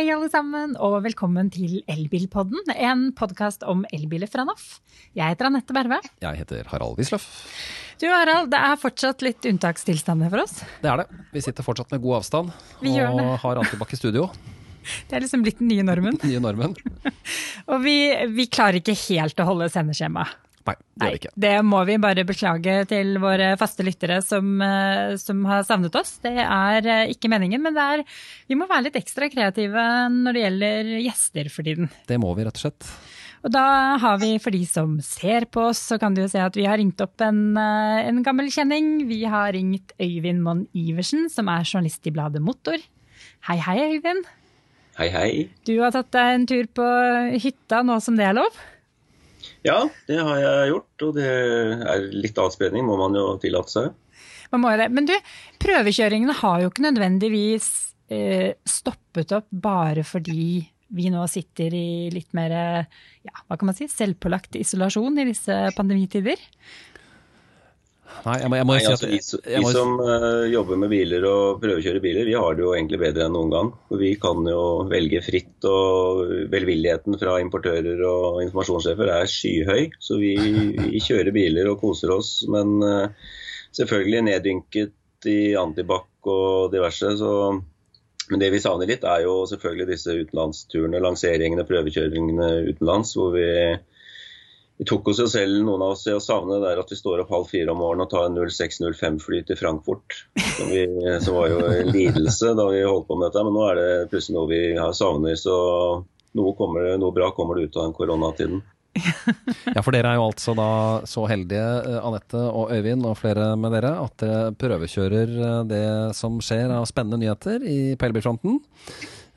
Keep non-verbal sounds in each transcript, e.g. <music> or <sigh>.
Hei, alle sammen, og velkommen til Elbilpodden, en podkast om elbiler fra NAF. Jeg heter Anette Berve. Jeg heter Harald Wisløff. Du Harald, det er fortsatt litt unntakstilstander for oss. Det er det. Vi sitter fortsatt med god avstand Vi og har antibac i studio. <laughs> Det er liksom blitt den nye normen. <laughs> Nye normen. <laughs> Og vi, vi klarer ikke helt å holde sendeskjemaet. Nei, det gjør vi ikke. det må vi bare beklage til våre faste lyttere som, eh, som har savnet oss. Det er eh, ikke meningen, men det er, vi må være litt ekstra kreative når det gjelder gjester for tiden. Det må vi rett og slett. Og da har vi, for de som ser på oss, så kan du jo se at vi har ringt opp en, eh, en gammel kjenning. Vi har ringt Øyvind Monn Iversen, som er journalist i bladet Motor. Hei, hei, Øyvind. Hei, hei. Du har tatt deg en tur på hytta nå som det er lov? Ja, det har jeg gjort, og det er litt avspenning, må man jo tillate seg. Men du, prøvekjøringene har jo ikke nødvendigvis eh, stoppet opp bare fordi vi nå sitter i litt mer ja, hva kan man si, selvpålagt isolasjon i disse pandemitider. Nei, jeg må, jeg må Nei, si altså, at vi, vi som uh, jobber med biler og prøvekjører biler, vi har det jo egentlig bedre enn noen gang. Vi kan jo velge fritt, og velvilligheten fra importører og informasjonssjefer er skyhøy. Så vi, vi kjører biler og koser oss, men uh, selvfølgelig neddynket i antibac og diverse. Så, men det vi savner litt, er jo selvfølgelig disse utenlandsturene, lanseringene, prøvekjøringene utenlands, hvor vi vi tok oss jo selv, noen av oss, i å savne det der at vi står opp halv fire om morgenen og tar en 0605-fly til Frankfurt. Som, vi, som var jo en lidelse da vi holdt på med dette, men nå er det plutselig noe vi har savner. Så noe, kommer, noe bra kommer det ut av den koronatiden. <laughs> ja, for dere er jo altså da så heldige, eh, Anette og Øyvind og flere med dere, at dere prøvekjører eh, det som skjer av spennende nyheter i på.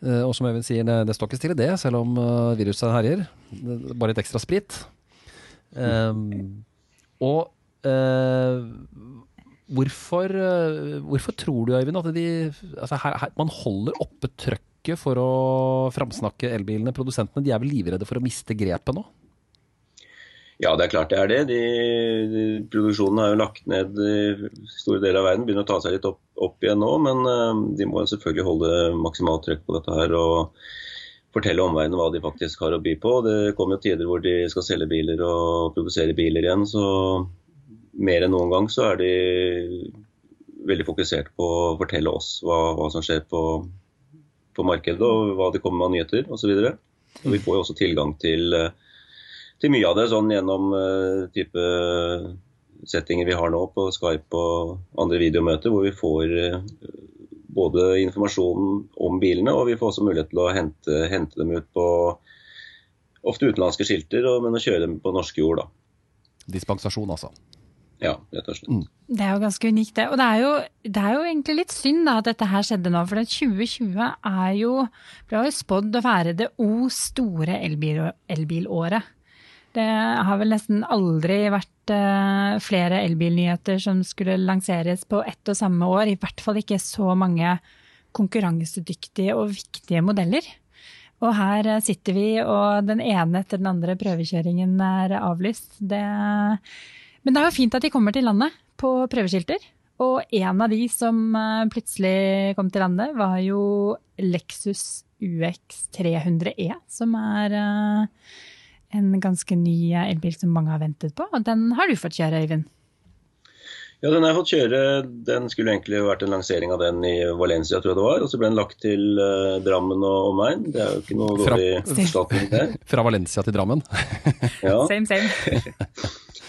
Eh, Og som Øyvind sier, det, det står ikke stille det, selv om viruset herjer. Er Bare litt ekstra sprit. Um, og uh, hvorfor, uh, hvorfor tror du, Øyvind, at de, altså her, her, man holder oppe trøkket for å framsnakke elbilene? Produsentene de er vel livredde for å miste grepet nå? Ja, det er klart det er det. De, de, produksjonen har jo lagt ned i store deler av verden. Begynner å ta seg litt opp, opp igjen nå, men uh, de må selvfølgelig holde maksimalt trøkk på dette her. og fortelle omverdenen hva de faktisk har å by på. Det kommer jo tider hvor de skal selge biler og produsere biler igjen. Så mer enn noen gang så er de veldig fokusert på å fortelle oss hva, hva som skjer på, på markedet og hva de kommer med av nyheter osv. Vi får jo også tilgang til, eh, til mye av det sånn gjennom uh, type settinger vi har nå på Skype og andre videomøter, hvor vi får uh, både informasjonen om bilene, og vi får også mulighet til å hente, hente dem ut på ofte utenlandske skilter, og, men å kjøre dem på norske jord. da. Dispensasjon, altså. Ja, rett og slett. Det er jo ganske unikt, det. Og det er jo, det er jo egentlig litt synd da, at dette her skjedde nå. For 2020 er jo ble jo spådd å være det o store elbil, elbilåret. Det har vel nesten aldri vært eh, flere elbilnyheter som skulle lanseres på ett og samme år. I hvert fall ikke så mange konkurransedyktige og viktige modeller. Og her eh, sitter vi, og den ene etter den andre prøvekjøringen er avlyst. Det, men det er jo fint at de kommer til landet på prøveskilter. Og en av de som eh, plutselig kom til landet, var jo Lexus UX 300E, som er en ganske ny elbil som mange har ventet på. Og den har du fått kjøre, Øyvind. Ja, den har jeg fått kjøre. Den skulle egentlig vært en lansering av den i Valencia, tror jeg det var. Og så ble den lagt til uh, Drammen og omegn. Det er jo ikke noe Fra- dårlig erstatning der. <laughs> Fra Valencia til Drammen. <laughs> Ja. Same, same.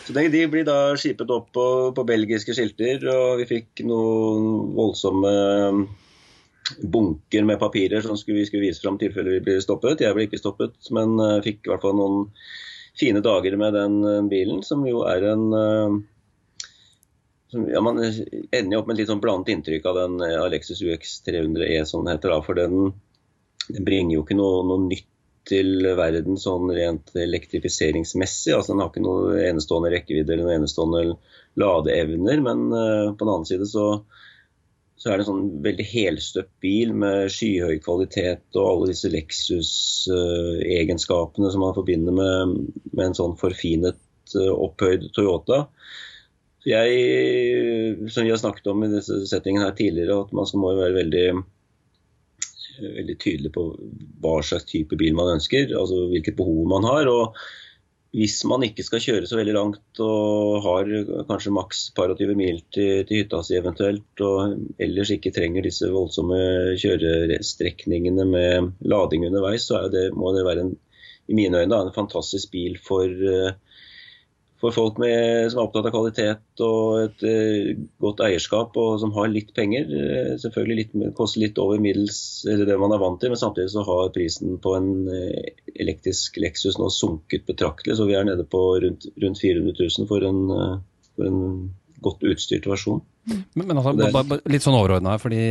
Så de, de blir da skipet opp på, på belgiske skilter, og vi fikk noen voldsomme bunker med papirer som skulle, vi skulle vise fram i tilfelle vi blir stoppet. Jeg ble ikke stoppet, men uh, fikk i hvert fall noen fine dager med den bilen, som jo er en uh, som, ja, Man ender jo opp med et litt sånn blandet inntrykk av den uh, Alexis UX 300E, som den heter. da, For den, den bringer jo ikke noe, noe nytt til verden sånn rent elektrifiseringsmessig. altså Den har ikke noe enestående rekkevidde eller noe enestående ladeevner. Men uh, på den annen side så, så er det en sånn veldig helstøpt bil med skyhøy kvalitet og alle disse Lexus-egenskapene som man forbinder med, med en sånn forfinet, uh, opphøyd Toyota. Så jeg, som vi har snakket om i disse settingene her tidligere, at man må være veldig veldig tydelig på hva slags type bil man ønsker, altså hvilket behov man har. og hvis man ikke skal kjøre så veldig langt og har kanskje maks par og tyve mil til, til, hytta si eventuelt, og ellers ikke trenger disse voldsomme kjørestrekningene med lading underveis, så det, må det være en, i mine øyne en fantastisk bil for uh, for folk med, som er opptatt av kvalitet og et uh, godt eierskap og som har litt penger. Uh, selvfølgelig litt, koster litt over middels eller det man er vant til, men samtidig så har prisen på en uh, elektrisk Lexus nå sunket betraktelig. Så vi er nede på rundt, rundt 400 000 for en, for en godt utstyrt versjon. Men, men altså, det, litt sånn overordna her, fordi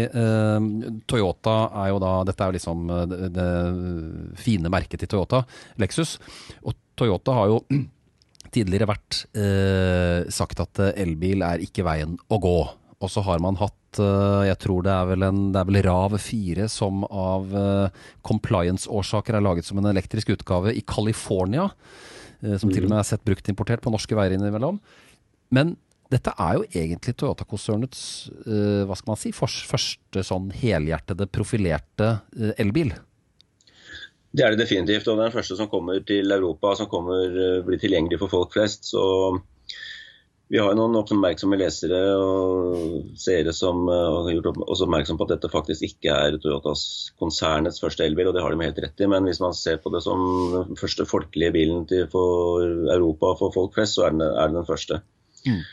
Toyota er jo da Dette er jo liksom det, det fine merket til Toyota, Lexus. Og Toyota har jo tidligere vært eh, sagt at eh, elbil er ikke veien å gå. Og så har man hatt eh, jeg tror det er vel en det er vel Rav 4 som av eh, compliance-årsaker er laget som en elektrisk utgave i California. Eh, som til og med er sett brukt importert på norske veier innimellom. Men dette er jo egentlig Toyota-konsernets uh, hva skal man si, første sånn helhjertede, profilerte elbil. Det er det definitivt. og Det er den første som kommer til Europa, som kommer, eh, blir tilgjengelig for folk flest. Så vi har noen oppmerksomme lesere og seere som eh, har gjort oss oppmerksom på at dette faktisk ikke er Toyotas konsernets første elbil, og det har de helt rett i. Men hvis man ser på det som den første folkelige bilen til, for Europa og for folk flest, så er det, er det den første. Mm.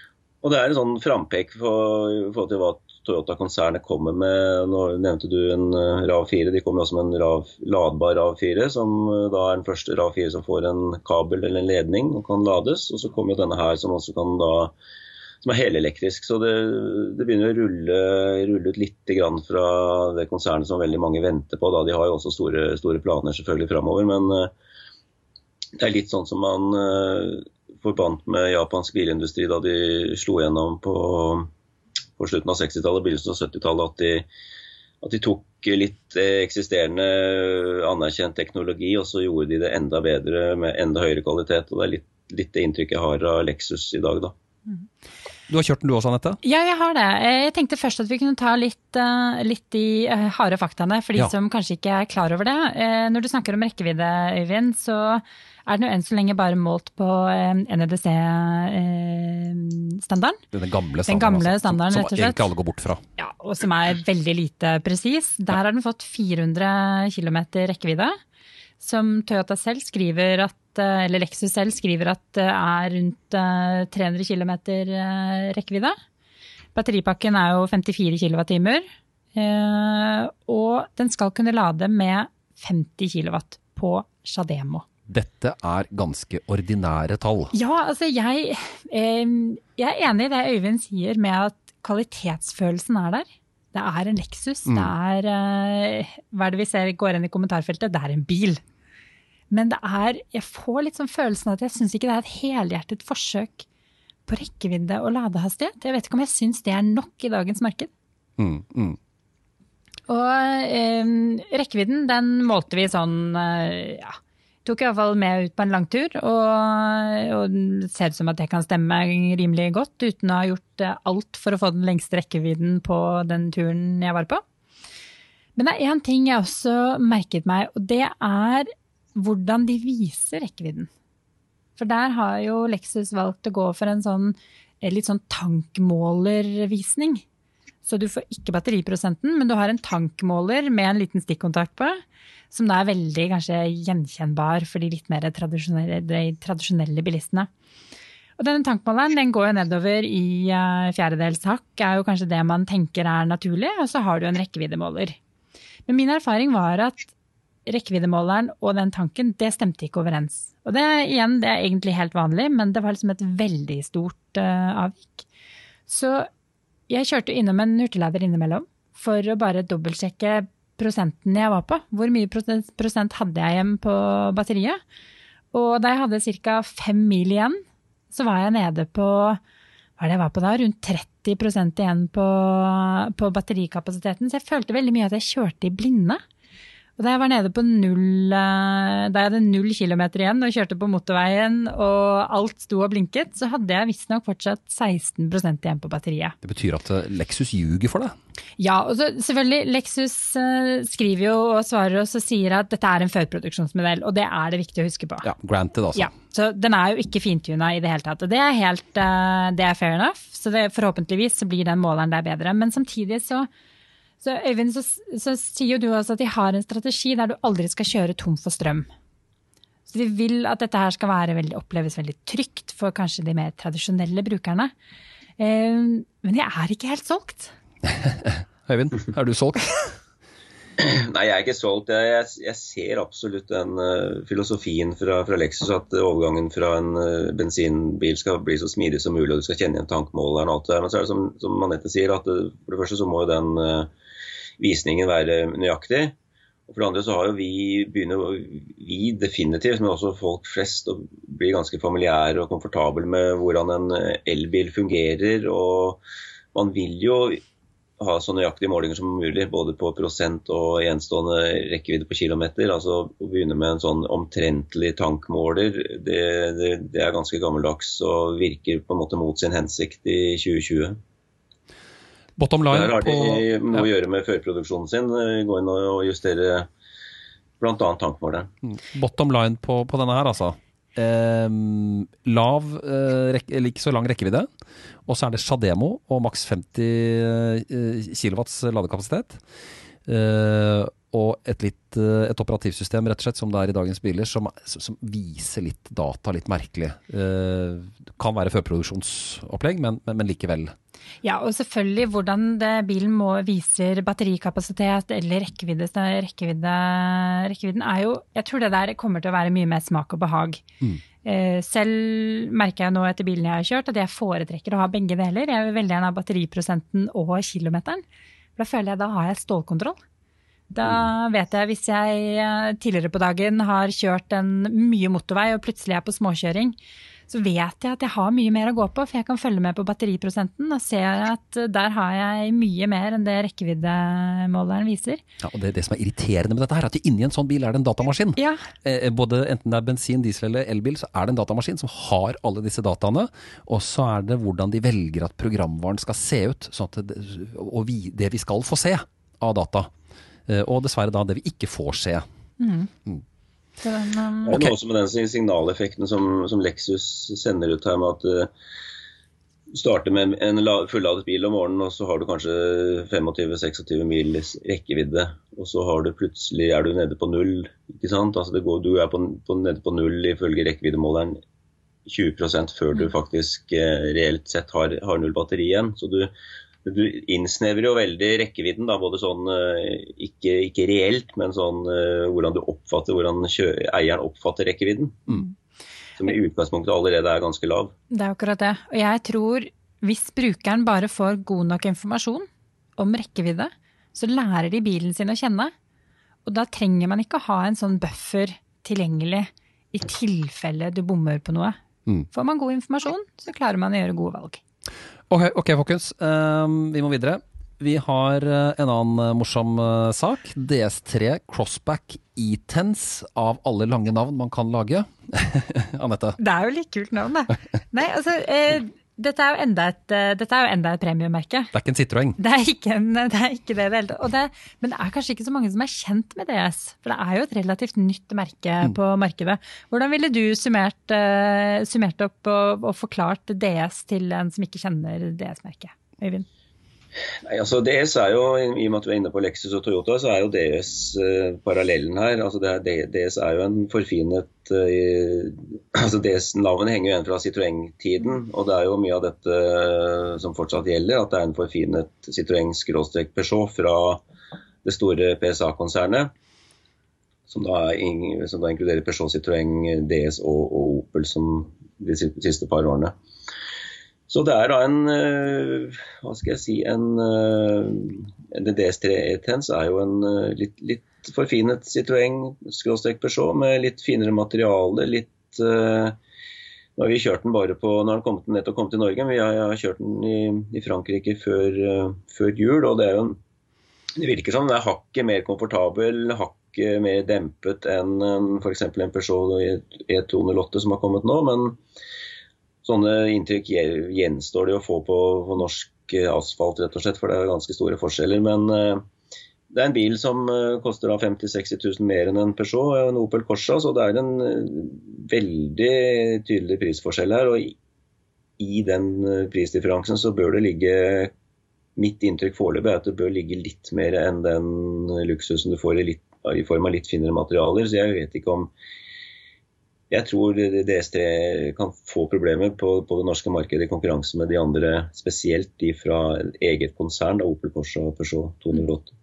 Og Det er en sånn frampek for, i forhold til hva Toyota-konsernet kommer med. Nå nevnte du en eh, RAV4. De kommer også med en RAV, ladbar RAV4, som eh, da er den første RAV4 som får en kabel eller en ledning og kan lades. Og så kommer denne her som også kan da som er helelektrisk. Så det, det, begynner å rulle, rulle ut litt fra det konsernet som veldig mange venter på. Da. De har jo også store, store planer selvfølgelig framover, men uh, det er litt sånn som man forbandt med japansk bilindustri da de slo gjennom på på slutten av 60-tallet og begynnelsen av 70-tallet at, at, de tok litt eksisterende anerkjent teknologi og så gjorde de det enda bedre med enda høyere kvalitet. og Det er litt, litt det inntrykket jeg har av Lexus i dag. da. Du har kjørt den du også, Anette? Ja, jeg har det. Jeg tenkte først at vi kunne ta litt, eh, litt de eh, harde faktaene, for de ja. som kanskje ikke er klar over det. Eh, når du snakker om rekkevidde, Øyvind, så er den jo enn så lenge bare målt på NEDC-standarden. Eh, den gamle standarden, den gamle standarden altså, som, som egentlig alle går bort fra. Ja, Og som er veldig lite presis. Der har den fått 400 km rekkevidde. Som Toyota selv skriver at, eh, eller Lexus selv skriver at det er rundt 300 km rekkevidde. Batteripakken er jo 54 kWt. Og den skal kunne lade med 50 kW på Shademo. Dette er ganske ordinære tall. Ja, altså jeg, eh, jeg er enig i det Øyvind sier med at kvalitetsfølelsen er der. Det er en Lexus. Mm. Det er eh, Hva er det vi ser går inn i kommentarfeltet? Det er en bil. Men det er Jeg får litt sånn følelsen av at jeg syns ikke det er et helhjertet forsøk på rekkevidde og ladehastighet. Jeg vet ikke om jeg syns det er nok i dagens marked. Mm, mm. Og eh, rekkevidden, den målte vi sånn eh, ja, tok iallfall med ut på en langtur, og, og det ser ut som at det kan stemme rimelig godt, uten å ha gjort alt for å få den lengste rekkevidden på den turen jeg var på. Men det er én ting jeg også merket meg, og det er hvordan de viser rekkevidden. For der har jo Lexus valgt å gå for en sånn litt sånn tankmålervisning. Så du får ikke batteriprosenten, men du har en tankmåler med en liten stikkontakt på som da er veldig kanskje gjenkjennbar for de litt mer tradisjonelle, de tradisjonelle bilistene. Og denne tankmåleren den går jo nedover i uh, fjerdedels hakk, er jo kanskje det man tenker er naturlig, og så har du en rekkeviddemåler. Men min erfaring var at rekkeviddemåleren og den tanken, det stemte ikke overens. Og det, igjen, det er egentlig helt vanlig, men det var liksom et veldig stort uh, avvik. Så jeg kjørte innom en hurtiglader innimellom for å bare dobbeltsjekke prosenten jeg var på. Hvor mye prosent hadde jeg igjen på batteriet? Og da jeg hadde ca. fem mil igjen, så var jeg nede på hva det jeg var på da? Rundt 30% igjen på, på batterikapasiteten. Så jeg følte veldig mye at jeg kjørte i blinde. Og da jeg var nede på null eh, Da jeg hadde null kilometer igjen og kjørte på motorveien og alt sto og blinket, så hadde jeg visstnok fortsatt 16% igjen på batteriet. Det betyr at eh, Lexus ljuger for deg? Ja, og så selvfølgelig, Lexus uh, skriver jo og svarer oss og sier at dette er en førproduksjonsmodell, og det er det viktig å huske på. Ja, Granted, altså. Ja, så den er jo ikke fintuna i det hele tatt, og det er helt, det er fair enough. Så det, forhåpentligvis så blir den måleren der bedre. Men samtidig så så Øyvind, så, så sier jo du også at de har en strategi der du aldri skal kjøre tom for strøm. Så de vil at dette her skal være veldig, oppleves veldig trygt for kanskje de mer tradisjonelle brukerne. Eh, men jeg er ikke helt solgt. <laughs> Øyvind, er du solgt? <clears throat> Nei, jeg er ikke solgt. Jeg, jeg, jeg ser absolutt den uh, filosofien fra, fra, Lexus at overgangen fra en uh, bensinbil skal bli så smidig som mulig, og du skal kjenne igjen tankmåleren og alt det der. Men så er det som, som Anette sier, at uh, for det første så må jo den visningen være nøyaktig. Og For det andre så har jo vi begynner vi definitivt, men også folk flest, å bli ganske familiære og komfortable med hvordan en elbil fungerer. og Man vil jo ha så nøyaktige målinger som mulig, både på prosent og gjenstående rekkevidde på kilometer. Altså Å begynne med en sånn omtrentlig tankmåler, det, det, det er ganske gammeldags og virker på en måte mot sin hensikt i 2020. Bottom line Der har de noe å gjøre med førproduksjonen sin. Eh, gå inn og justere bl.a. tankmåleren. Mm. Bottom line på, på denne her, altså. Eh, lav, eh, eller ikke så lang rekkevidde. Og så er det Shademo og maks 50 eh, kW ladekapasitet. Eh, og et, litt, eh, et, operativsystem rett og slett som det er i dagens biler, som, som viser litt data litt merkelig. Eh, kan være førproduksjonsopplegg, men, men, men, likevel. Ja, og selvfølgelig hvordan det, bilen må viser batterikapasitet eller rekkevidde, rekkevidde, Rekkevidden er jo Jeg tror det der kommer til å være mye mer smak og behag. Mm. Eh, selv merker jeg nå etter bilen jeg har kjørt, at jeg foretrekker å ha begge deler. Jeg vil veldig gjerne ha batteriprosenten og kilometeren. For da føler jeg da har jeg stålkontroll. Da vet jeg hvis jeg eh, tidligere på dagen har kjørt en mye motorvei og plutselig er på småkjøring, så vet jeg at jeg har mye mer å gå på, for jeg kan følge med på batteriprosenten og se at der har jeg mye mer enn det rekkeviddemåleren viser. Ja, og det, det som er irriterende med dette her, er at inni en sånn bil er det en datamaskin. Ja. Eh, både enten det er bensin, diesel eller elbil, så er det en datamaskin som har alle disse dataene. Og så er det hvordan de velger at programvaren skal se ut, sånn at det, og vi, det vi skal få se av data. Eh, og dessverre da det vi ikke får se. Mm. Mm. Den, um... Det er også med den signaleffekten som, som, Lexus sender ut her, med at du uh, starter med en fulladet bil om morgenen, og så har du kanskje 25-26 mil rekkevidde. Og så har du plutselig er du nede på null. ikke sant? Altså går, du er på, på, nede på null ifølge rekkeviddemåleren 20% før du mm. faktisk eh, reelt sett har, har null batteri igjen. Så du, du innsnevrer jo veldig rekkevidden, da, både sånn eh, ikke, ikke reelt, men sånn uh, hvordan du oppfatter, hvordan eieren oppfatter rekkevidden. Mm. Som i utgangspunktet allerede er ganske lav. Det er akkurat det. Og jeg tror hvis brukeren bare får god nok informasjon om rekkevidde, så lærer de bilen sin å kjenne. Og da trenger man ikke ha en sånn buffer tilgjengelig i tilfelle du bommer på noe. Mm. Får man god informasjon, så klarer man å gjøre gode valg. Ok, okay folkens. Um, vi må videre. Vi har uh, en annen uh, morsom uh, sak. DS3 Crossback E-Tense av alle lange navn man kan lage. <laughs> Anette? Det er jo litt kult navn, det. Nei, altså, eh, dette er jo enda et, uh, dette er jo enda et premiummerke. Det er ikke en Citroën? Det er ikke, en, <laughs> det, er ikke det i det hele tatt. Men det er kanskje ikke så mange som er kjent med DS. For det er jo et relativt nytt merke mm. på markedet. Hvordan ville du summert, uh, summert opp og, og, forklart DS til en som ikke kjenner DS-merket? Øyvind? Nei, altså DS er jo, I og med at vi er inne på Lexus og Toyota, så er jo DS eh, parallellen her. Altså er, DS er jo en forfinet eh, <clears throat> altså DS Navnet henger jo igjen fra Citroën-tiden. og Det er jo mye av dette uh, som fortsatt gjelder. At det er en forfinet Citroën-Peugeot fra det store PSA-konsernet. Som som da, inkluderer Peugeot, Citroën, DS og, og Opel som de siste par årene. Så det er da en eh, Hva skal jeg si en, en eh, DS3 E-Tens er jo en eh, litt, litt forfinet Citroën Peugeot med litt finere materiale. litt nå har vi kjørt den bare på, når den kommet, nettopp kommet til Norge, men jeg, har kjørt den i, i Frankrike før, før, jul. og Det er jo en, det virker som den er hakket mer komfortabel, hakket mer dempet enn f.eks. en Peugeot E208 som har kommet nå. Men sånne inntrykk gjenstår det å få på, på, norsk asfalt, rett og slett, for det er ganske store forskjeller. Men uh, det er en bil som uh, koster 50 000-60 000 mer enn en Peugeot, en Opel Corsa, så det er en uh, veldig tydelig prisforskjell her. og i, i den prisdifferansen så bør det ligge Mitt inntrykk foreløpig er at det bør ligge litt mer enn den luksusen du får i, litt, i form av litt finere materialer. Så jeg vet ikke om jeg tror DS3 kan få problemer på, på, det norske markedet i konkurranse med de andre, spesielt de fra eget konsern, da, Opel Corsa og Peugeot 208.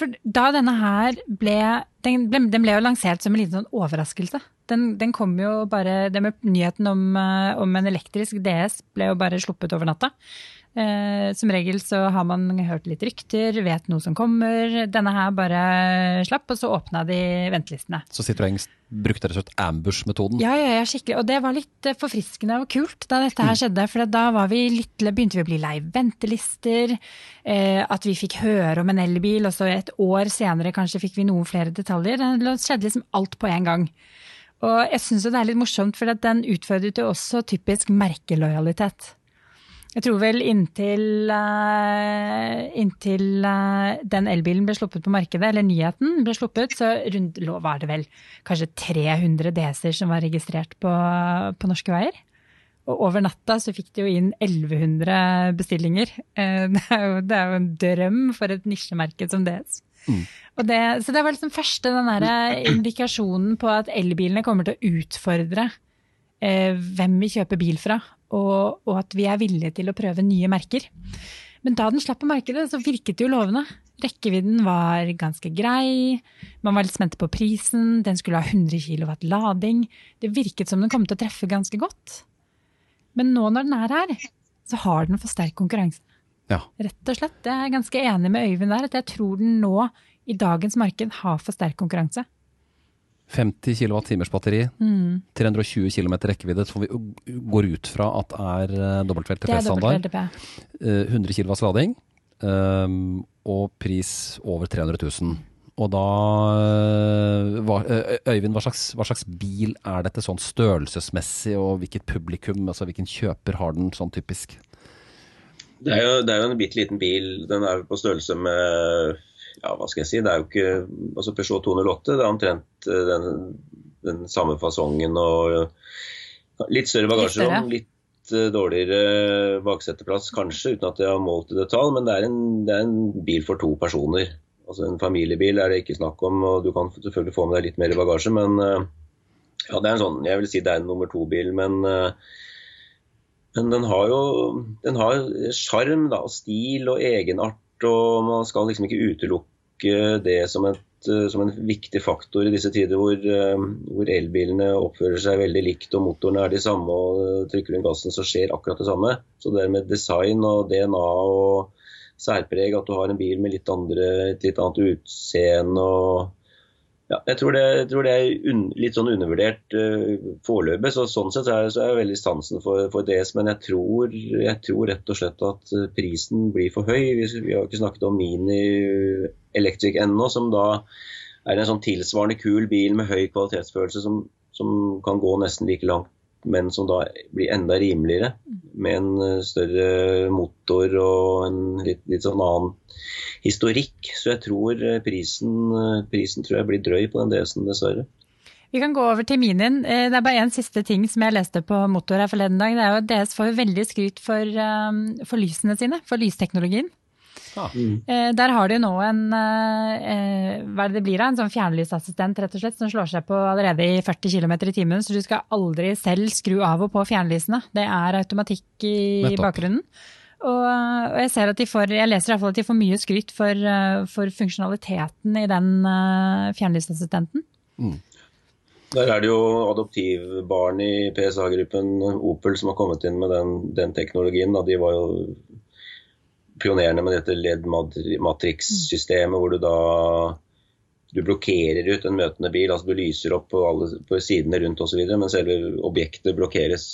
For da denne her ble den, ble den, ble, jo lansert som en liten sånn overraskelse. Den, den, kom jo bare det med Nyheten om, eh, om en elektrisk DS ble jo bare sluppet over natta. Eh, som regel så har man hørt litt rykter, vet noe som kommer. Denne her bare slapp, og så åpna de ventelistene. Så Citroën brukte rett og slett ambush-metoden? Ja, ja, ja, skikkelig. Og det var litt eh, forfriskende og kult da dette her mm. skjedde. For da vi litt, begynte vi å bli lei ventelister. Eh, at vi fikk høre om en elbil, og så et år senere kanskje fikk vi noen flere detaljer. Det skjedde liksom alt på en gang. Og jeg syns det er litt morsomt, for den utfordret jo også typisk merkelojalitet. Jeg tror vel inntil, uh, inntil uh, den elbilen ble sluppet på markedet, eller nyheten ble sluppet, så rundt, var det vel kanskje 300 DC-er som var registrert på, på, norske veier. Og over natta så fikk de jo inn 1100 bestillinger. Uh, det, er jo, det, er jo, en drøm for et nisjemerke som DS. Mm. Det, så det var liksom første den der indikasjonen på at elbilene kommer til å utfordre hvem vi kjøper bil fra, og, og, at vi er villige til å prøve nye merker. Men da den slapp på markedet, så virket det jo lovende. Rekkevidden var ganske grei, man var litt spent på prisen, den skulle ha 100 kW lading. Det virket som den kom til å treffe ganske godt. Men nå når den er her, så har den for sterk konkurranse. Ja. Rett og slett. Jeg er ganske enig med Øyvind der, at jeg tror den nå i dagens marked har for sterk konkurranse. 50 kWh batteri, mm. 320 km rekkevidde, som vi går ut fra at er WLTP-standard. 100 kW lading, um, og pris over 300 000. Og da hva, Øyvind, hva slags, hva slags, bil er dette sånn størrelsesmessig, og hvilket publikum, altså hvilken kjøper har den sånn typisk? Det er jo, det er jo en bitte liten bil. Den er på størrelse med ja, hva skal jeg si, det er jo ikke altså Peugeot 208 det er omtrent eh, den, den samme fasongen og litt større bagasjerom. Litt uh, dårligere bakseteplass kanskje, uten at jeg har målt i detalj. Men det er, en, det er, en, bil for to personer. Altså En familiebil er det ikke snakk om. og Du kan selvfølgelig få med deg litt mer bagasje, men uh, ja, det er en sånn, jeg vil si det er en nummer to-bil. Men, men den har jo den har sjarm og stil og egenart og man skal liksom ikke utelukke det som, et, eh, som en viktig faktor i disse tider hvor, eh, hvor, elbilene oppfører seg veldig likt og motorene er de samme og eh, trykker du inn gassen så skjer akkurat det samme. Så det med design og DNA og særpreg, at du har en bil med litt andre, litt annet utseende og ja, jeg tror det, jeg tror det er un, litt sånn undervurdert uh, foreløpig. Så, sånn sett er, så er jeg veldig sansen for, for DS, men jeg tror, jeg tror, rett og slett at eh, prisen blir for høy. Vi, vi har ikke snakket om Mini Electric ennå, som da er en sånn tilsvarende kul bil med høy kvalitetsfølelse som, som kan gå nesten like langt men som da blir enda rimeligere. Med en eh, større motor og en litt, litt sånn annen historikk. Så jeg tror eh, prisen, eh, prisen tror jeg blir drøy på den DS-en, dessverre. Vi kan gå over til Minien. Det er bare én siste ting som jeg leste på motor her forleden dag. Det er jo at DS får veldig skryt for, for lysene sine, for lysteknologien. Mm. Eh, der har de nå en eh, hva er det det blir en sånn fjernlysassistent rett og slett, som slår seg på allerede i 40 km i timen. Så du skal aldri selv skru av og på fjernlysene. Det er automatikk i Nettopp. bakgrunnen. Og, og, jeg ser at de får, jeg leser i hvert fall at de får mye skryt for, eh, for funksjonaliteten i den fjernlysassistenten. Mm. Der er det jo adoptivbarn i PSA-gruppen Opel som har kommet inn med den, den teknologien. Da. De var jo pionerende med dette LED-matrix-systemet, hvor du da du blokkerer ut en møtende bil. altså Du lyser opp på, alle, på sidene rundt osv., men selve objektet blokkeres.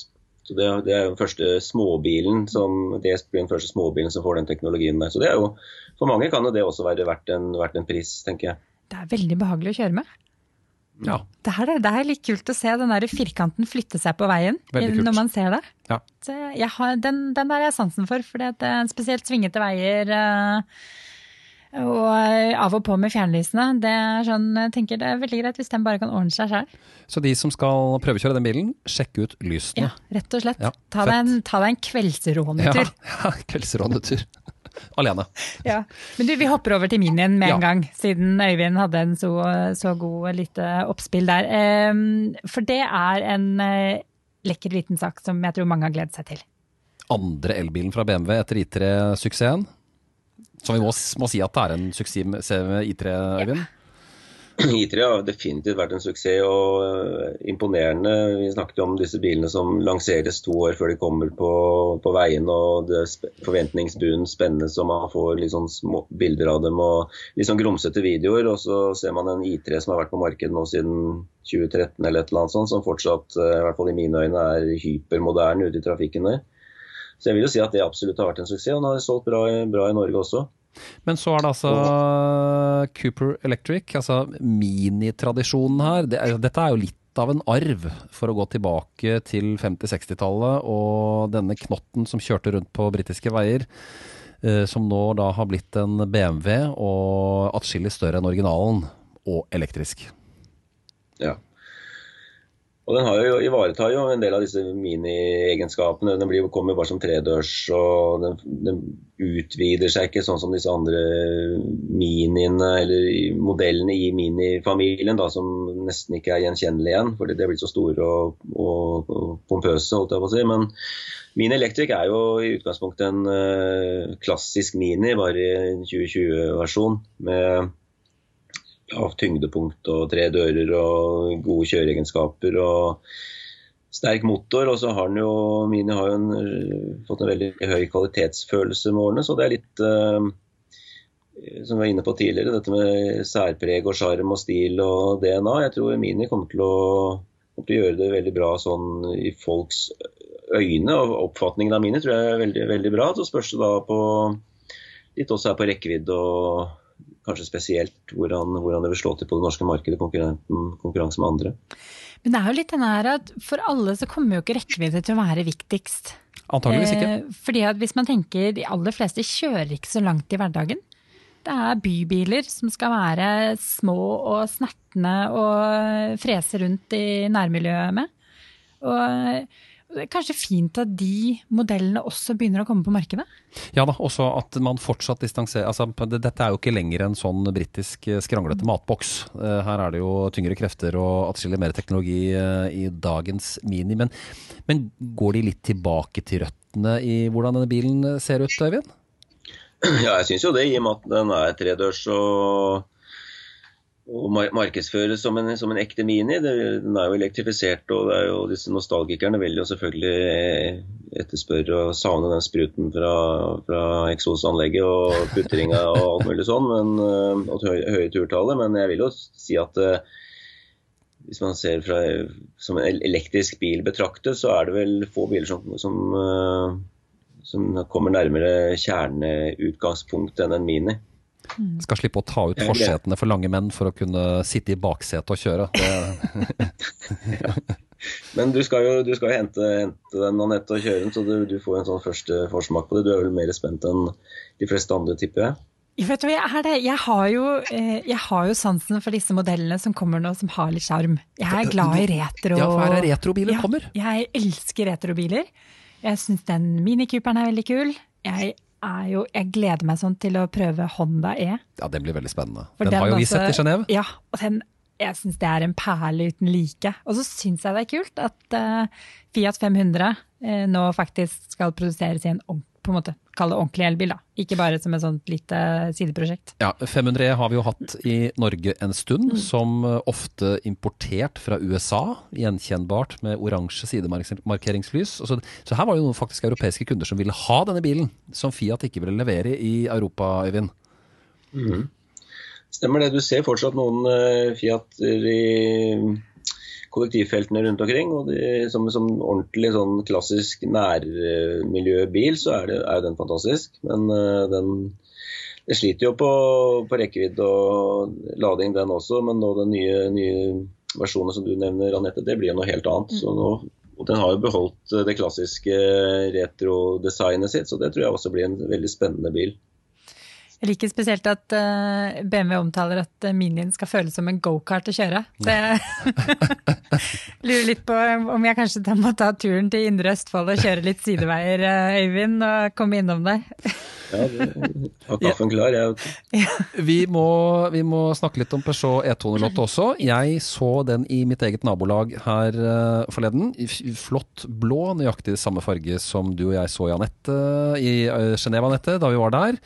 Så Det, det er den første småbilen som, det den første småbilen som får den teknologien der. Så det er jo, For mange kan jo det også være verdt en, verdt en pris, tenker jeg. det er veldig behagelig å kjøre med. Ja. Det er, det er litt kult å se den der firkanten flytte seg på veien når man ser det. Ja. Jeg har, den, den der har jeg sansen for, for det er spesielt svingete veier. eh, og av og på med fjernlysene. Det er sånn, jeg tenker det er veldig greit hvis den bare kan ordne seg sjøl. Så de som skal prøvekjøre den bilen, sjekk ut lysene. Ja, rett og slett. Ja, ta, deg en, ta deg en <laughs> Ja, kveldsrånetur. ja kveldsrånetur. Alene. Ja. Men du, vi hopper over til minien med Ja. en gang, siden Øyvind hadde en så, så god lite oppspill der. Ehm, for det er en eh, lekker liten sak som jeg tror mange har gledet seg til. Andre elbilen fra BMW etter I3-suksessen. Som vi må, må si at det er en suksess med I3, Øyvind. <clears throat> I3 har definitivt vært en suksess og øh, imponerende. Vi snakket jo om disse bilene som lanseres to år før de kommer på, på veien, og det sp forventningsbunnen spennende som man får litt sånn små bilder av dem og litt sånn grumsete videoer. Og så ser man en I3 som har vært på markedet nå siden 2013 eller et eller annet sånt, som fortsatt, øh, i hvert fall i mine øyne, er hypermoderne ute i trafikken der. Så jeg vil jo si at det absolutt har vært en suksess, og den har solgt bra, bra i Norge også. Men så er det altså Cooper Electric, altså minitradisjonen her. Det er, dette er jo litt av en arv for å gå tilbake til 50-60-tallet og denne knotten som kjørte rundt på britiske veier. eh, Som nå da har blitt en BMW og atskillig større enn originalen, og elektrisk. Ja. Og Den har jo, ivaretar jo en del av disse miniegenskapene. Den blir, kommer bare som tredørs, og den, den utvider seg ikke sånn som disse andre miniene eller modellene i minifamilien, som nesten ikke er gjenkjennelige igjen. fordi de er blitt så store og, og, og pompøse, holdt jeg på å si. Men Mini Electric er jo i utgangspunktet en uh, klassisk Mini, bare i en 2020-versjon. med lavt tyngdepunkt og tre dører og gode kjøreegenskaper og sterk motor. Og så har den jo Mini har jo en, fått en veldig høy kvalitetsfølelse med årene, så det er litt eh, som vi var inne på tidligere, dette med særpreg og sjarm og stil og DNA. Jeg tror Mini kommer til, å, kommer til å gjøre det veldig bra sånn i folks øyne. og Oppfatningen av Mini tror jeg er veldig, veldig bra. Så spørs det da på litt også her på rekkevidde og kanskje spesielt hvordan, hvordan det vil slå til på det norske markedet i konkurranse med andre. Men det er jo litt denne her at for alle så kommer jo ikke rekkevidde til å være viktigst. Antageligvis ikke. Eh, fordi at hvis man tenker de aller fleste kjører ikke så langt i hverdagen. Det er bybiler som skal være små og snertne og frese rundt i nærmiljøet med. Og kanskje fint at de modellene også begynner å komme på markedet? Ja da, også at man fortsatt distanserer altså, Dette er jo ikke lenger en sånn britisk eh, skranglete matboks. Eh, Her er det jo tyngre krefter og atskillig mer teknologi eh, i dagens Mini. Men, men går de litt tilbake til røttene i hvordan denne bilen ser ut, Øyvind? Ja, jeg syns jo det, i og med at den er tredørs og, og markedsføre som en, som en ekte Mini. Den er jo elektrifisert, og det er jo disse nostalgikerne vil jo selvfølgelig eh, etterspørre og savne den spruten fra, fra eksosanlegget og putringa og alt mulig sånn, men, eh, og høye, høye turtallet. Men jeg vil jo si at eh, hvis man ser fra, som en elektrisk bil betraktet, så er det vel få biler som, som, som kommer nærmere kjerneutgangspunktet enn en Mini. Skal slippe å ta ut Ja, forsetene for lange menn for å kunne sitte i baksetet og kjøre. Det, <laughs> Men du skal jo, du skal jo hente, hente den Anette og kjøre den, så du, du får en sånn første forsmak på det. Du er vel mer spent enn de fleste andre, tipper jeg. Vet, du hva, jeg, er det. jeg, har jo, eh, jeg har jo sansen for disse modellene som kommer nå, som har litt sjarm. Jeg er glad i retro. ja, for her er retrobiler Ja, kommer. Jeg elsker retrobiler. Jeg syns den Mini-Cooperen er veldig kul. Jeg, er jo, jeg gleder meg sånn til å prøve Honda E. Ja, det blir veldig spennende. For Den har jo vi også- sett i Genéve. Ja, og den, jeg syns det er en perle uten like. Og så syns jeg det er kult at uh, Fiat 500 uh, nå faktisk skal produseres i en ordentlig på en måte, kall det ordentlig elbil, da. Ikke bare som et sånt lite sideprosjekt. Ja, 500 har vi jo hatt i Norge en stund, som eh, ofte importert fra USA. Gjenkjennbart med oransje sidemarkeringslys. Så, så her var det jo noen faktisk europeiske kunder som ville ha denne bilen, som Fiat ikke ville levere i Europa, Øyvind. Stemmer det. Du ser fortsatt noen uh, Fiater i kollektivfeltene rundt omkring. og de, Som, som ordentlig sånn klassisk nærmiljøbil, så er, det, er den fantastisk. Men uh, den det sliter jo på, på rekkevidde og lading, den også. Men nå den nye, nye versjonen som du nevner, Anette, det blir jo noe helt annet. Så nå, og den har jo beholdt det klassiske retro-designet sitt, så det tror jeg også blir en veldig spennende bil. Jeg liker spesielt at uh, BMW omtaler at Minien skal føles som en gokart å kjøre. Så <laughs> jeg lurer litt på om jeg kanskje må ta turen til Indre Østfold og kjøre litt sideveier, uh, Øyvind, og komme innom deg. ja, du har kaffen klar, jeg. Ja. Vi, må, vi, må, snakke litt om Peugeot E208 også. Jeg så den i mitt eget nabolag her forleden. Flott blå, nøyaktig samme farge som du og jeg så i Anette, i Genéve, Anette, da vi var der.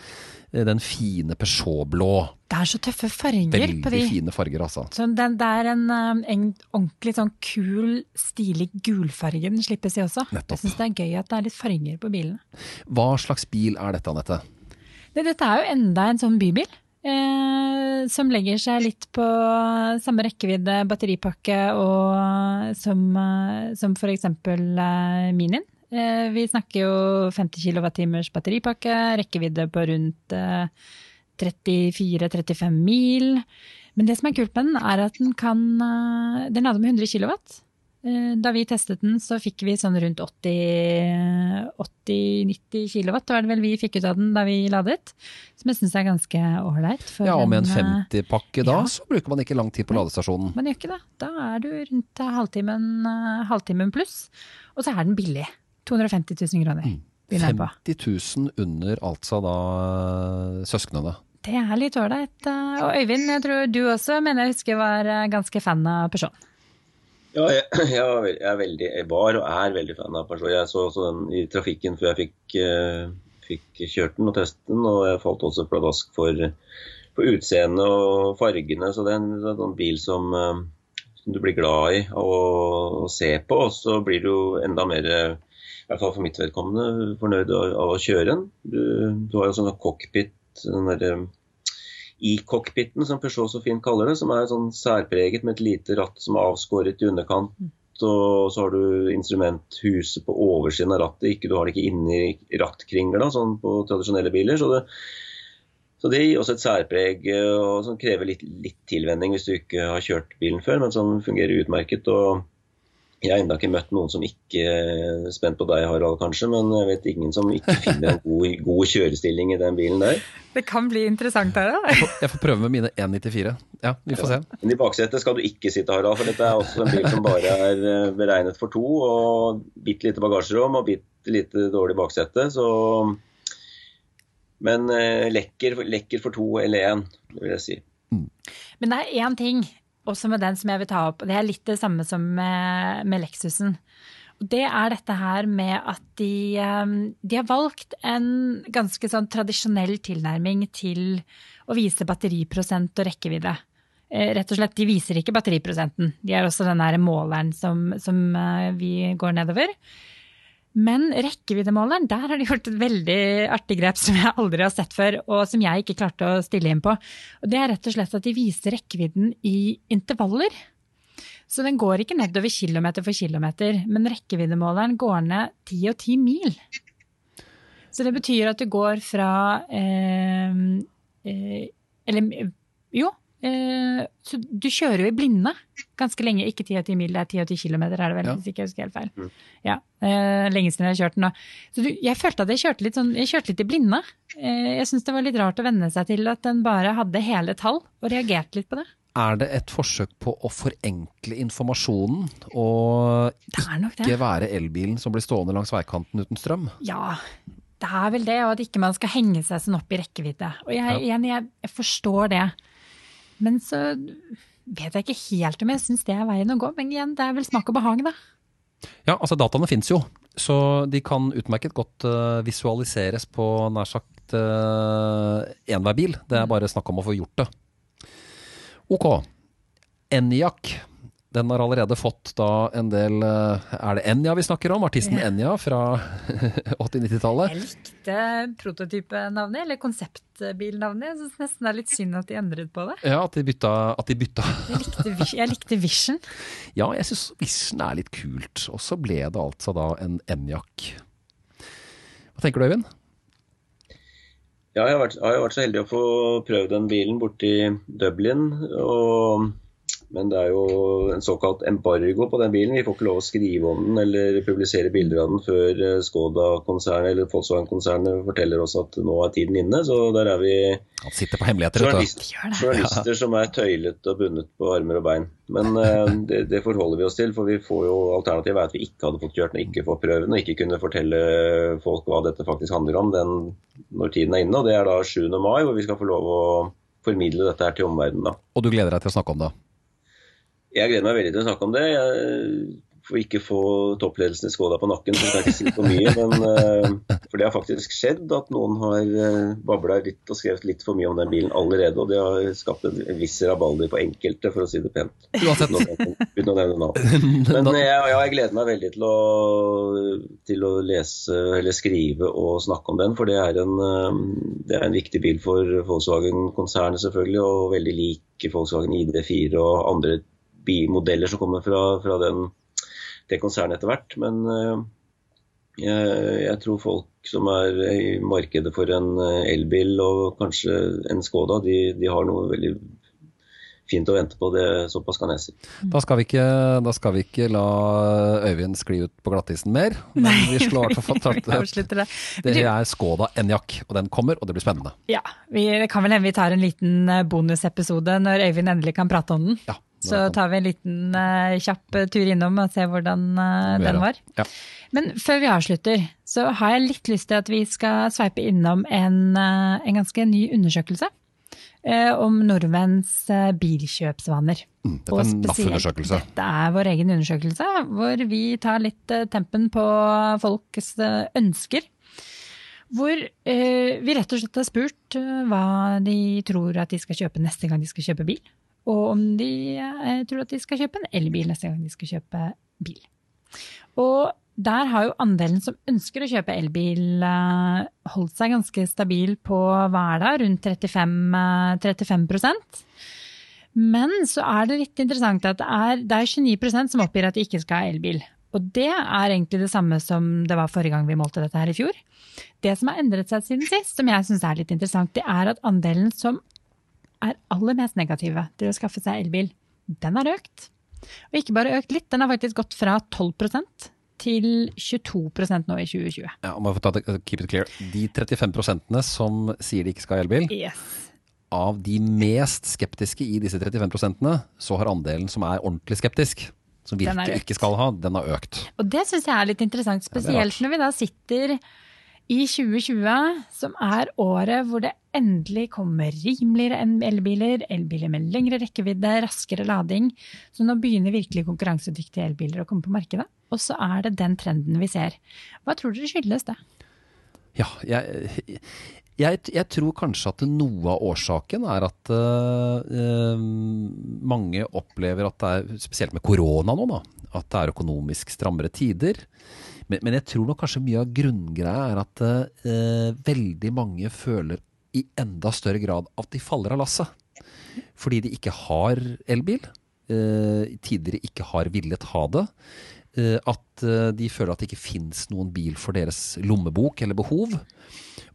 Eh, den fine Peugeot-blå. Det er så tøffe farger Veldig på de. fine farger, altså. Så den, det er en, eh, en, ordentlig sånn kul, stilig gulfarge den slippes i også. Nettopp. Jeg syns det er gøy at det er litt farger på bilene. Hva slags bil er dette, Anette? Det, dette er jo enda en sånn bybil. Eh, som legger seg litt på samme rekkevidde batteripakke og som, eh, som f.eks. Eh, Minien. Eh, vi snakker jo 50 kWt batteripakke, rekkevidde på rundt 34-35 eh, mil. Men det som er kult med den, er at den kan eh, Den lader med 100 kW. Da vi testet den, så fikk vi sånn rundt 80-90 kW, var det vel vi fikk ut av den da vi ladet. Som jeg syns er ganske ålreit. Ja, og med en 50-pakke da, ja. så bruker man ikke lang tid på ladestasjonen. Man gjør ikke det. Da er du rundt halvtimen, halvtimen pluss. Og så er den billig. 250 000 kroner. Mm. 50 000 under altså da eh, søsknene. Det er litt ålreit. Eh, og Øyvind, jeg tror du også mener jeg husker var eh, ganske fan av Peugeot? Ja, jeg, <clears throat> jeg, er veldig, jeg var og er veldig fan av Peugeot. Jeg så også den i trafikken før jeg fikk, fikk kjørt den og testet den. Og jeg falt også pladask for, for utseendet og fargene. Så det er en, en bil som, som, du blir glad i å, å se på. Og så blir du enda mer hvert fall for mitt vedkommende, fornøyd av, å kjøre den. Du, du, har jo sånn cockpit, den der eh, i-cockpiten som Peugeot så fint kaller det, som er sånn særpreget med et lite ratt som er avskåret i underkant. Og så har du instrumenthuset på oversiden av rattet, ikke, du har det ikke inni rattkringla, sånn på tradisjonelle biler. Så det, så det, gir også et særpreg og som krever litt, litt tilvenning hvis du ikke har kjørt bilen før, men som fungerer utmerket. og jeg har ennå ikke møtt noen som ikke er spent på deg, Harald, kanskje, men jeg vet ingen som ikke finner en god, <laughs> god kjørestilling i den bilen der. Det kan bli interessant, Harald. Jeg får, jeg får prøve med mine 194. Ja, vi får ja. se. Men i baksetet skal du ikke sitte, Harald, for dette er også en bil som bare er eh, beregnet for to. Og bitte lite bagasjerom og bitte lite dårlig baksete. Så Men eh, lekker, lekker for to eller én, vil jeg si. Mm. Men det er én ting også med den som jeg vil ta opp. Det er litt det samme som med, med Lexusen. Det er dette her med at de, ehm, de, har valgt en ganske sånn tradisjonell tilnærming til å vise batteriprosent og rekkevidde. Eh, rett og slett, De viser ikke batteriprosenten. De har også den måleren som, som eh, vi går nedover. Men rekkeviddemåleren, der har de gjort et veldig artig grep som jeg aldri har sett før, og som jeg ikke klarte å stille inn på. Og det er rett og slett at de viser rekkevidden i intervaller. Så den går ikke nedover kilometer for kilometer, men rekkeviddemåleren går ned ti og ti mil. Så det betyr at du går fra eh, eh, Eller jo, Eh, så du kjører jo i blinde ganske lenge. Ikke 10 og 10 mil, det er 10 og 10 km, er det vel, ja. hvis ikke jeg husker helt feil. Mm. Ja, eh, Lenge siden jeg har kjørt den. Så du, jeg følte at jeg kjørte litt, sånn, jeg kjørte litt i blinde. Eh, jeg syns det var litt rart å venne seg til at den bare hadde hele tall, og reagerte litt på det. Er det et forsøk på å forenkle informasjonen og ikke være elbilen som blir stående langs veikanten uten strøm? Ja, det er vel det, og at ikke man skal henge seg sånn opp i rekkevidde. Og jeg, ja. jeg, jeg forstår det. Men så vet jeg ikke helt om jeg syns det er veien å gå. Men igjen, det er vel smak og behag, da. Ja, altså dataene fins jo, så de kan utmerket godt uh, visualiseres på nær sagt uh, bil. Det er bare snakk om å få gjort det. Ok. Eniac den har allerede fått da en del eh, Er det Enja vi snakker om? Artisten ja. Enja fra <laughs> 80-90-tallet. Jeg likte prototypenavnet, eller konseptbilnavnet. Jeg syns nesten det er litt synd at de endret på det. Ja, at de bytta. At de bytta. Jeg, likte, jeg, likte, Vision. <laughs> Ja, jeg syns Vision er litt kult. Og så ble det altså da en Enjak. Hva tenker du, Øyvind? Ja, jeg har vært, jeg har vært så heldig å få prøvd den bilen borti Dublin. og men det er jo en såkalt embargo på den bilen. Vi får ikke lov å skrive om den eller publisere bilder av den før eh, Skoda-konsernet eller Volkswagen-konsernet forteller oss at nå er tiden inne. Så der er vi Han sitter på hemmeligheter, journalist, journalister som er tøylet og bundet på armer og bein. Men uh, det, det, forholder vi oss til, for vi får jo alternativet er at vi ikke hadde fått kjørt den, ikke fått prøven og ikke kunne fortelle folk hva dette faktisk handler om den, når tiden er inne. Og det er da 7. mai, hvor vi skal få lov å formidle dette her til omverdenen. Og du gleder deg til å snakke om det? Jeg gleder meg veldig til å snakke om det. Jeg får ikke få toppledelsen i Skoda på nakken, så jeg kan ikke si for mye. Men, uh, for det har faktisk skjedd at noen har eh, babla litt og skrevet litt for mye om den bilen allerede. Og det har skapt en viss rabalder på enkelte, for å si det pent. Uansett. Uten å nevne navn. <laughs> Men jeg, ja, jeg gleder meg veldig til å, til å, lese eller skrive og snakke om den. For det er en, det er en viktig bil for Volkswagen-konsernet selvfølgelig, og veldig lik Volkswagen ID4 og andre modeller som kommer fra, fra den, det konsernet etter hvert. Men jeg, jeg, tror folk som er i markedet for en eh, elbil og kanskje en Skoda, de, de har noe veldig fint å vente på. det Såpass kan jeg si. Da skal vi ikke, skal vi ikke la Øyvind skli ut på glattisen mer. Men Nei. vi slår hvert fall tatt <laughs> det. Det er Skoda Enjak, og den kommer, og det blir spennende. Ja, vi, kan vel hende vi tar en liten eh, bonusepisode når Øyvind endelig kan prate om den. Ja. Så tar vi en liten uh, kjapp tur innom og ser hvordan uh, den var. Ja. Men før vi avslutter, så har jeg litt lyst til at vi skal sveipe innom en, uh, en ganske ny undersøkelse. om nordmenns bilkjøpsvaner. Mm, dette er en NAF-undersøkelse. Dette er vår egen undersøkelse, hvor vi tar litt tempen på folks ønsker. Hvor vi rett og slett har spurt hva de tror at de skal kjøpe neste gang de skal kjøpe bil og om de eh, tror at de skal kjøpe en elbil neste gang de skal kjøpe bil. Og der har jo andelen som ønsker å kjøpe elbil eh, holdt seg ganske stabil på hverdag, rundt 35, 35 eh, Men så er det litt interessant at det er, det er 29 som oppgir at de ikke skal ha elbil. Og det er egentlig det samme som det var forrige gang vi målte dette her i fjor. Det som har endret seg siden sist, som jeg syns er litt interessant, det er at andelen som er aller mest negative til å skaffe seg elbil, den har økt. Og ikke bare økt litt, den har faktisk gått fra 12% til 22% nå i 2020. Ja, om jeg får ta det, keep it clear. De 35 som sier de ikke skal ha elbil, yes. av de mest skeptiske i disse 35 så har andelen som er ordentlig skeptisk, som virkelig ikke skal ha, den har økt. Og det syns jeg er litt interessant, spesielt ja, når vi da sitter i 2020, som er året hvor det endelig kommer rimeligere elbiler, elbiler med lengre rekkevidde, raskere lading. Så nå begynner virkelig konkurransedyktige elbiler å komme på markedet. Og så er det den trenden vi ser. Hva tror dere skyldes det? Ja, jeg, jeg, jeg, tror kanskje at noe av årsaken er at uh, mange opplever at det er, spesielt med korona nå, da, at det er økonomisk strammere tider. Men, men, jeg tror nok kanskje mye av grunngreia er at eh, veldig mange føler i enda større grad at de faller av lasset. Fordi de ikke har elbil. Eh, tidligere ikke har villet ha det. Eh, at uh, de føler at det ikke fins noen bil for deres lommebok eller behov.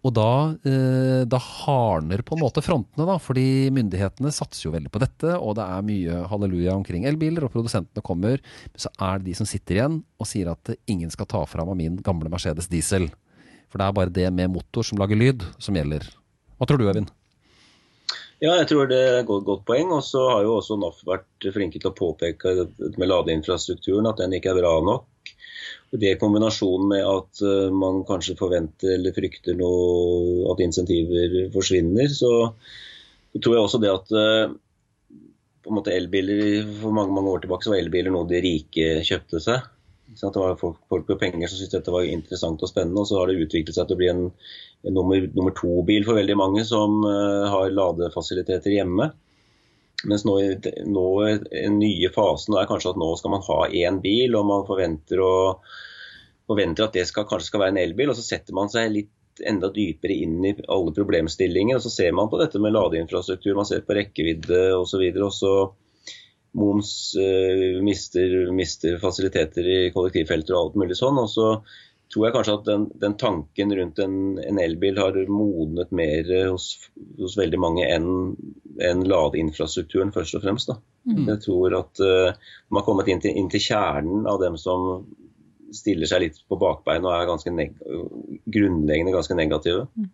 Og da, da hardner på en måte frontene, da, fordi myndighetene satser jo veldig på dette. Og det er mye halleluja omkring elbiler, og produsentene kommer. Men så er det de som sitter igjen og sier at ingen skal ta fra meg min gamle Mercedes diesel. For det er bare det med motor som lager lyd, som gjelder. Hva tror du, Øyvind? Ja, jeg tror det er et godt poeng. Og så har jo også NAF vært flinke til å påpeke med ladeinfrastrukturen at den ikke er bra nok. Det i kombinasjon med at eh, man kanskje forventer eller frykter noe, at insentiver forsvinner, så, tror jeg også det at eh, på en måte elbiler, For mange mange år tilbake så var elbiler noe de rike kjøpte seg. Det var folk, folk med penger som syntes dette var interessant og spennende. Og så har det utviklet seg til å bli en, en nummer, nummer to-bil for veldig mange som uh, har ladefasiliteter hjemme. Mens nå, nå den nye fasen er kanskje at nå skal man ha én bil, og man forventer, å, forventer at det skal, kanskje skal være en elbil. Og så setter man seg litt enda dypere inn i alle problemstillinger. Og så ser man på dette med ladeinfrastruktur, man ser på rekkevidde osv. Og, og så Moms uh, mister, mister, fasiliteter i kollektivfelter og alt mulig sånn. Og så tror jeg kanskje at den, den tanken rundt en, en, elbil har modnet mer hos, hos veldig mange enn en ladeinfrastrukturen, først og fremst. Mm. Jeg tror at uh, man har kommet inn til, inn til, kjernen av dem som stiller seg litt på bakbeina og er ganske grunnleggende ganske negative. Mm.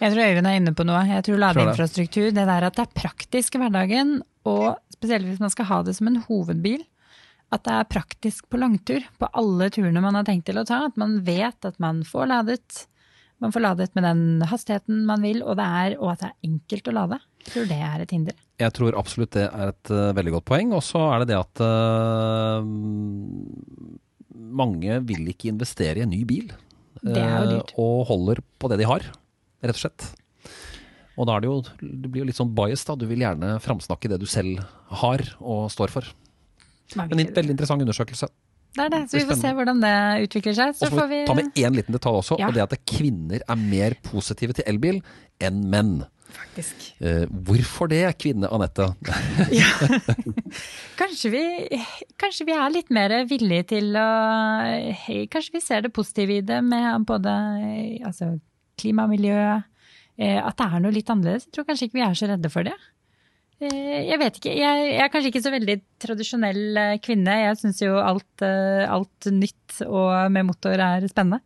Jeg tror Øyvind er inne på noe. Jeg tror ladeinfrastruktur, det der at det er praktisk i hverdagen, og spesielt hvis man skal ha det som en hovedbil, at det er praktisk på langtur. På alle turene man har tenkt til å ta. At man vet at man får ladet. Man får ladet med den hastigheten man vil, og, er, og at det er enkelt å lade. Jeg tror det er et hinder. Jeg tror absolutt det er et uh, veldig godt poeng. Og så er det det at uh, mange vil ikke investere i en ny bil. Det er jo dyrt. Uh, og holder på det de har, rett og slett. Og da er det jo, det blir jo litt sånn bias, da. Du vil gjerne framsnakke det du selv har og står for. En veldig interessant undersøkelse. Det er det, så vi får se hvordan det utvikler seg. Så, får vi ta med én liten detalj også, ja. og det at kvinner er mer positive til elbil enn menn. Faktisk. Uh, hvorfor det, kvinne Anette? <laughs> ja. <laughs> kanskje, vi, kanskje, vi, er litt mer villige til å Kanskje vi ser det positive i det med både altså, klima og miljø. Uh, at det er noe litt annerledes. Jeg tror kanskje ikke vi er så redde for det. Eh, jeg vet ikke. Jeg, jeg, er kanskje ikke så veldig tradisjonell eh, kvinne. Jeg syns jo alt, eh, alt, nytt og med motor er spennende.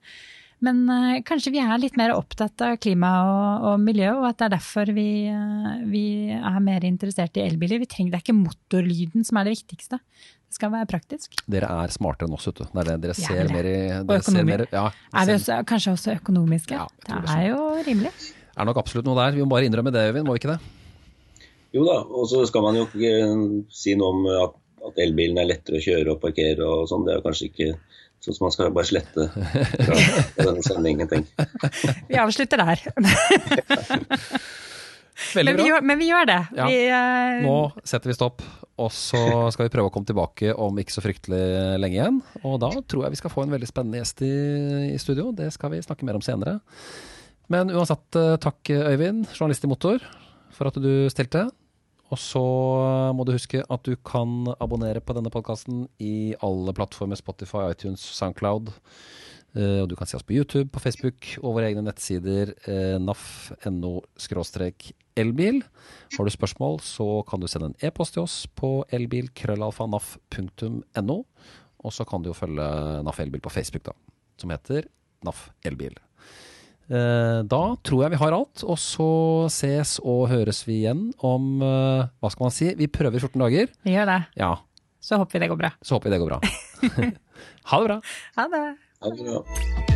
Men kanskje vi er litt mer opptatt av klima og, og miljø, og at det er derfor vi, vi er mer interessert i elbiler. Vi trenger, det er ikke motorlyden som er det viktigste. Det skal være praktisk. Dere er smartere enn oss, vet du. Dere, dere ser mer i Og ser ja, Er vi også, kanskje også økonomiske? Ja, det, det er jo rimelig. Det er nok absolutt noe der. Vi må bare innrømme det, Øyvind, må vi ikke det? Jo da, og så skal man jo ikke si noe om at, at elbilen er lettere å kjøre og parkere og sånn. Det er kanskje ikke sånn som man skal bare slette fra, denne sendingen, tenk. <laughs> Vi avslutter der. <laughs> Men vi, gjør, men vi gjør det. Ja. Vi, uh... Nå setter vi stopp, og så skal vi prøve å komme tilbake om ikke så fryktelig lenge igjen. Og da tror jeg vi skal få en veldig spennende gjest i, i studio. Det skal vi snakke mer om senere. Men uansett, eh, takk Øyvind, journalist i Motor, for at du stilte. Og så må du huske at du kan abonnere på denne podkasten i alle plattformer, Spotify, iTunes, Soundcloud. Uh, og du kan se oss på YouTube, på Facebook og våre egne nettsider uh, naf.no-elbil. Har du spørsmål, så kan du sende en e-post til oss på elbil.krøllalfa.naf.no. Og så kan du jo følge NAF Elbil på Facebook, da, som heter NAF Elbil. Eh, da tror jeg vi har alt, og så ses og høres vi igjen om eh, Hva skal man si? Vi prøver 14 dager. Vi gjør det. Ja. Så håper vi det går bra. Så håper vi det går bra. <laughs> ha det bra. Ha det. Ha det bra.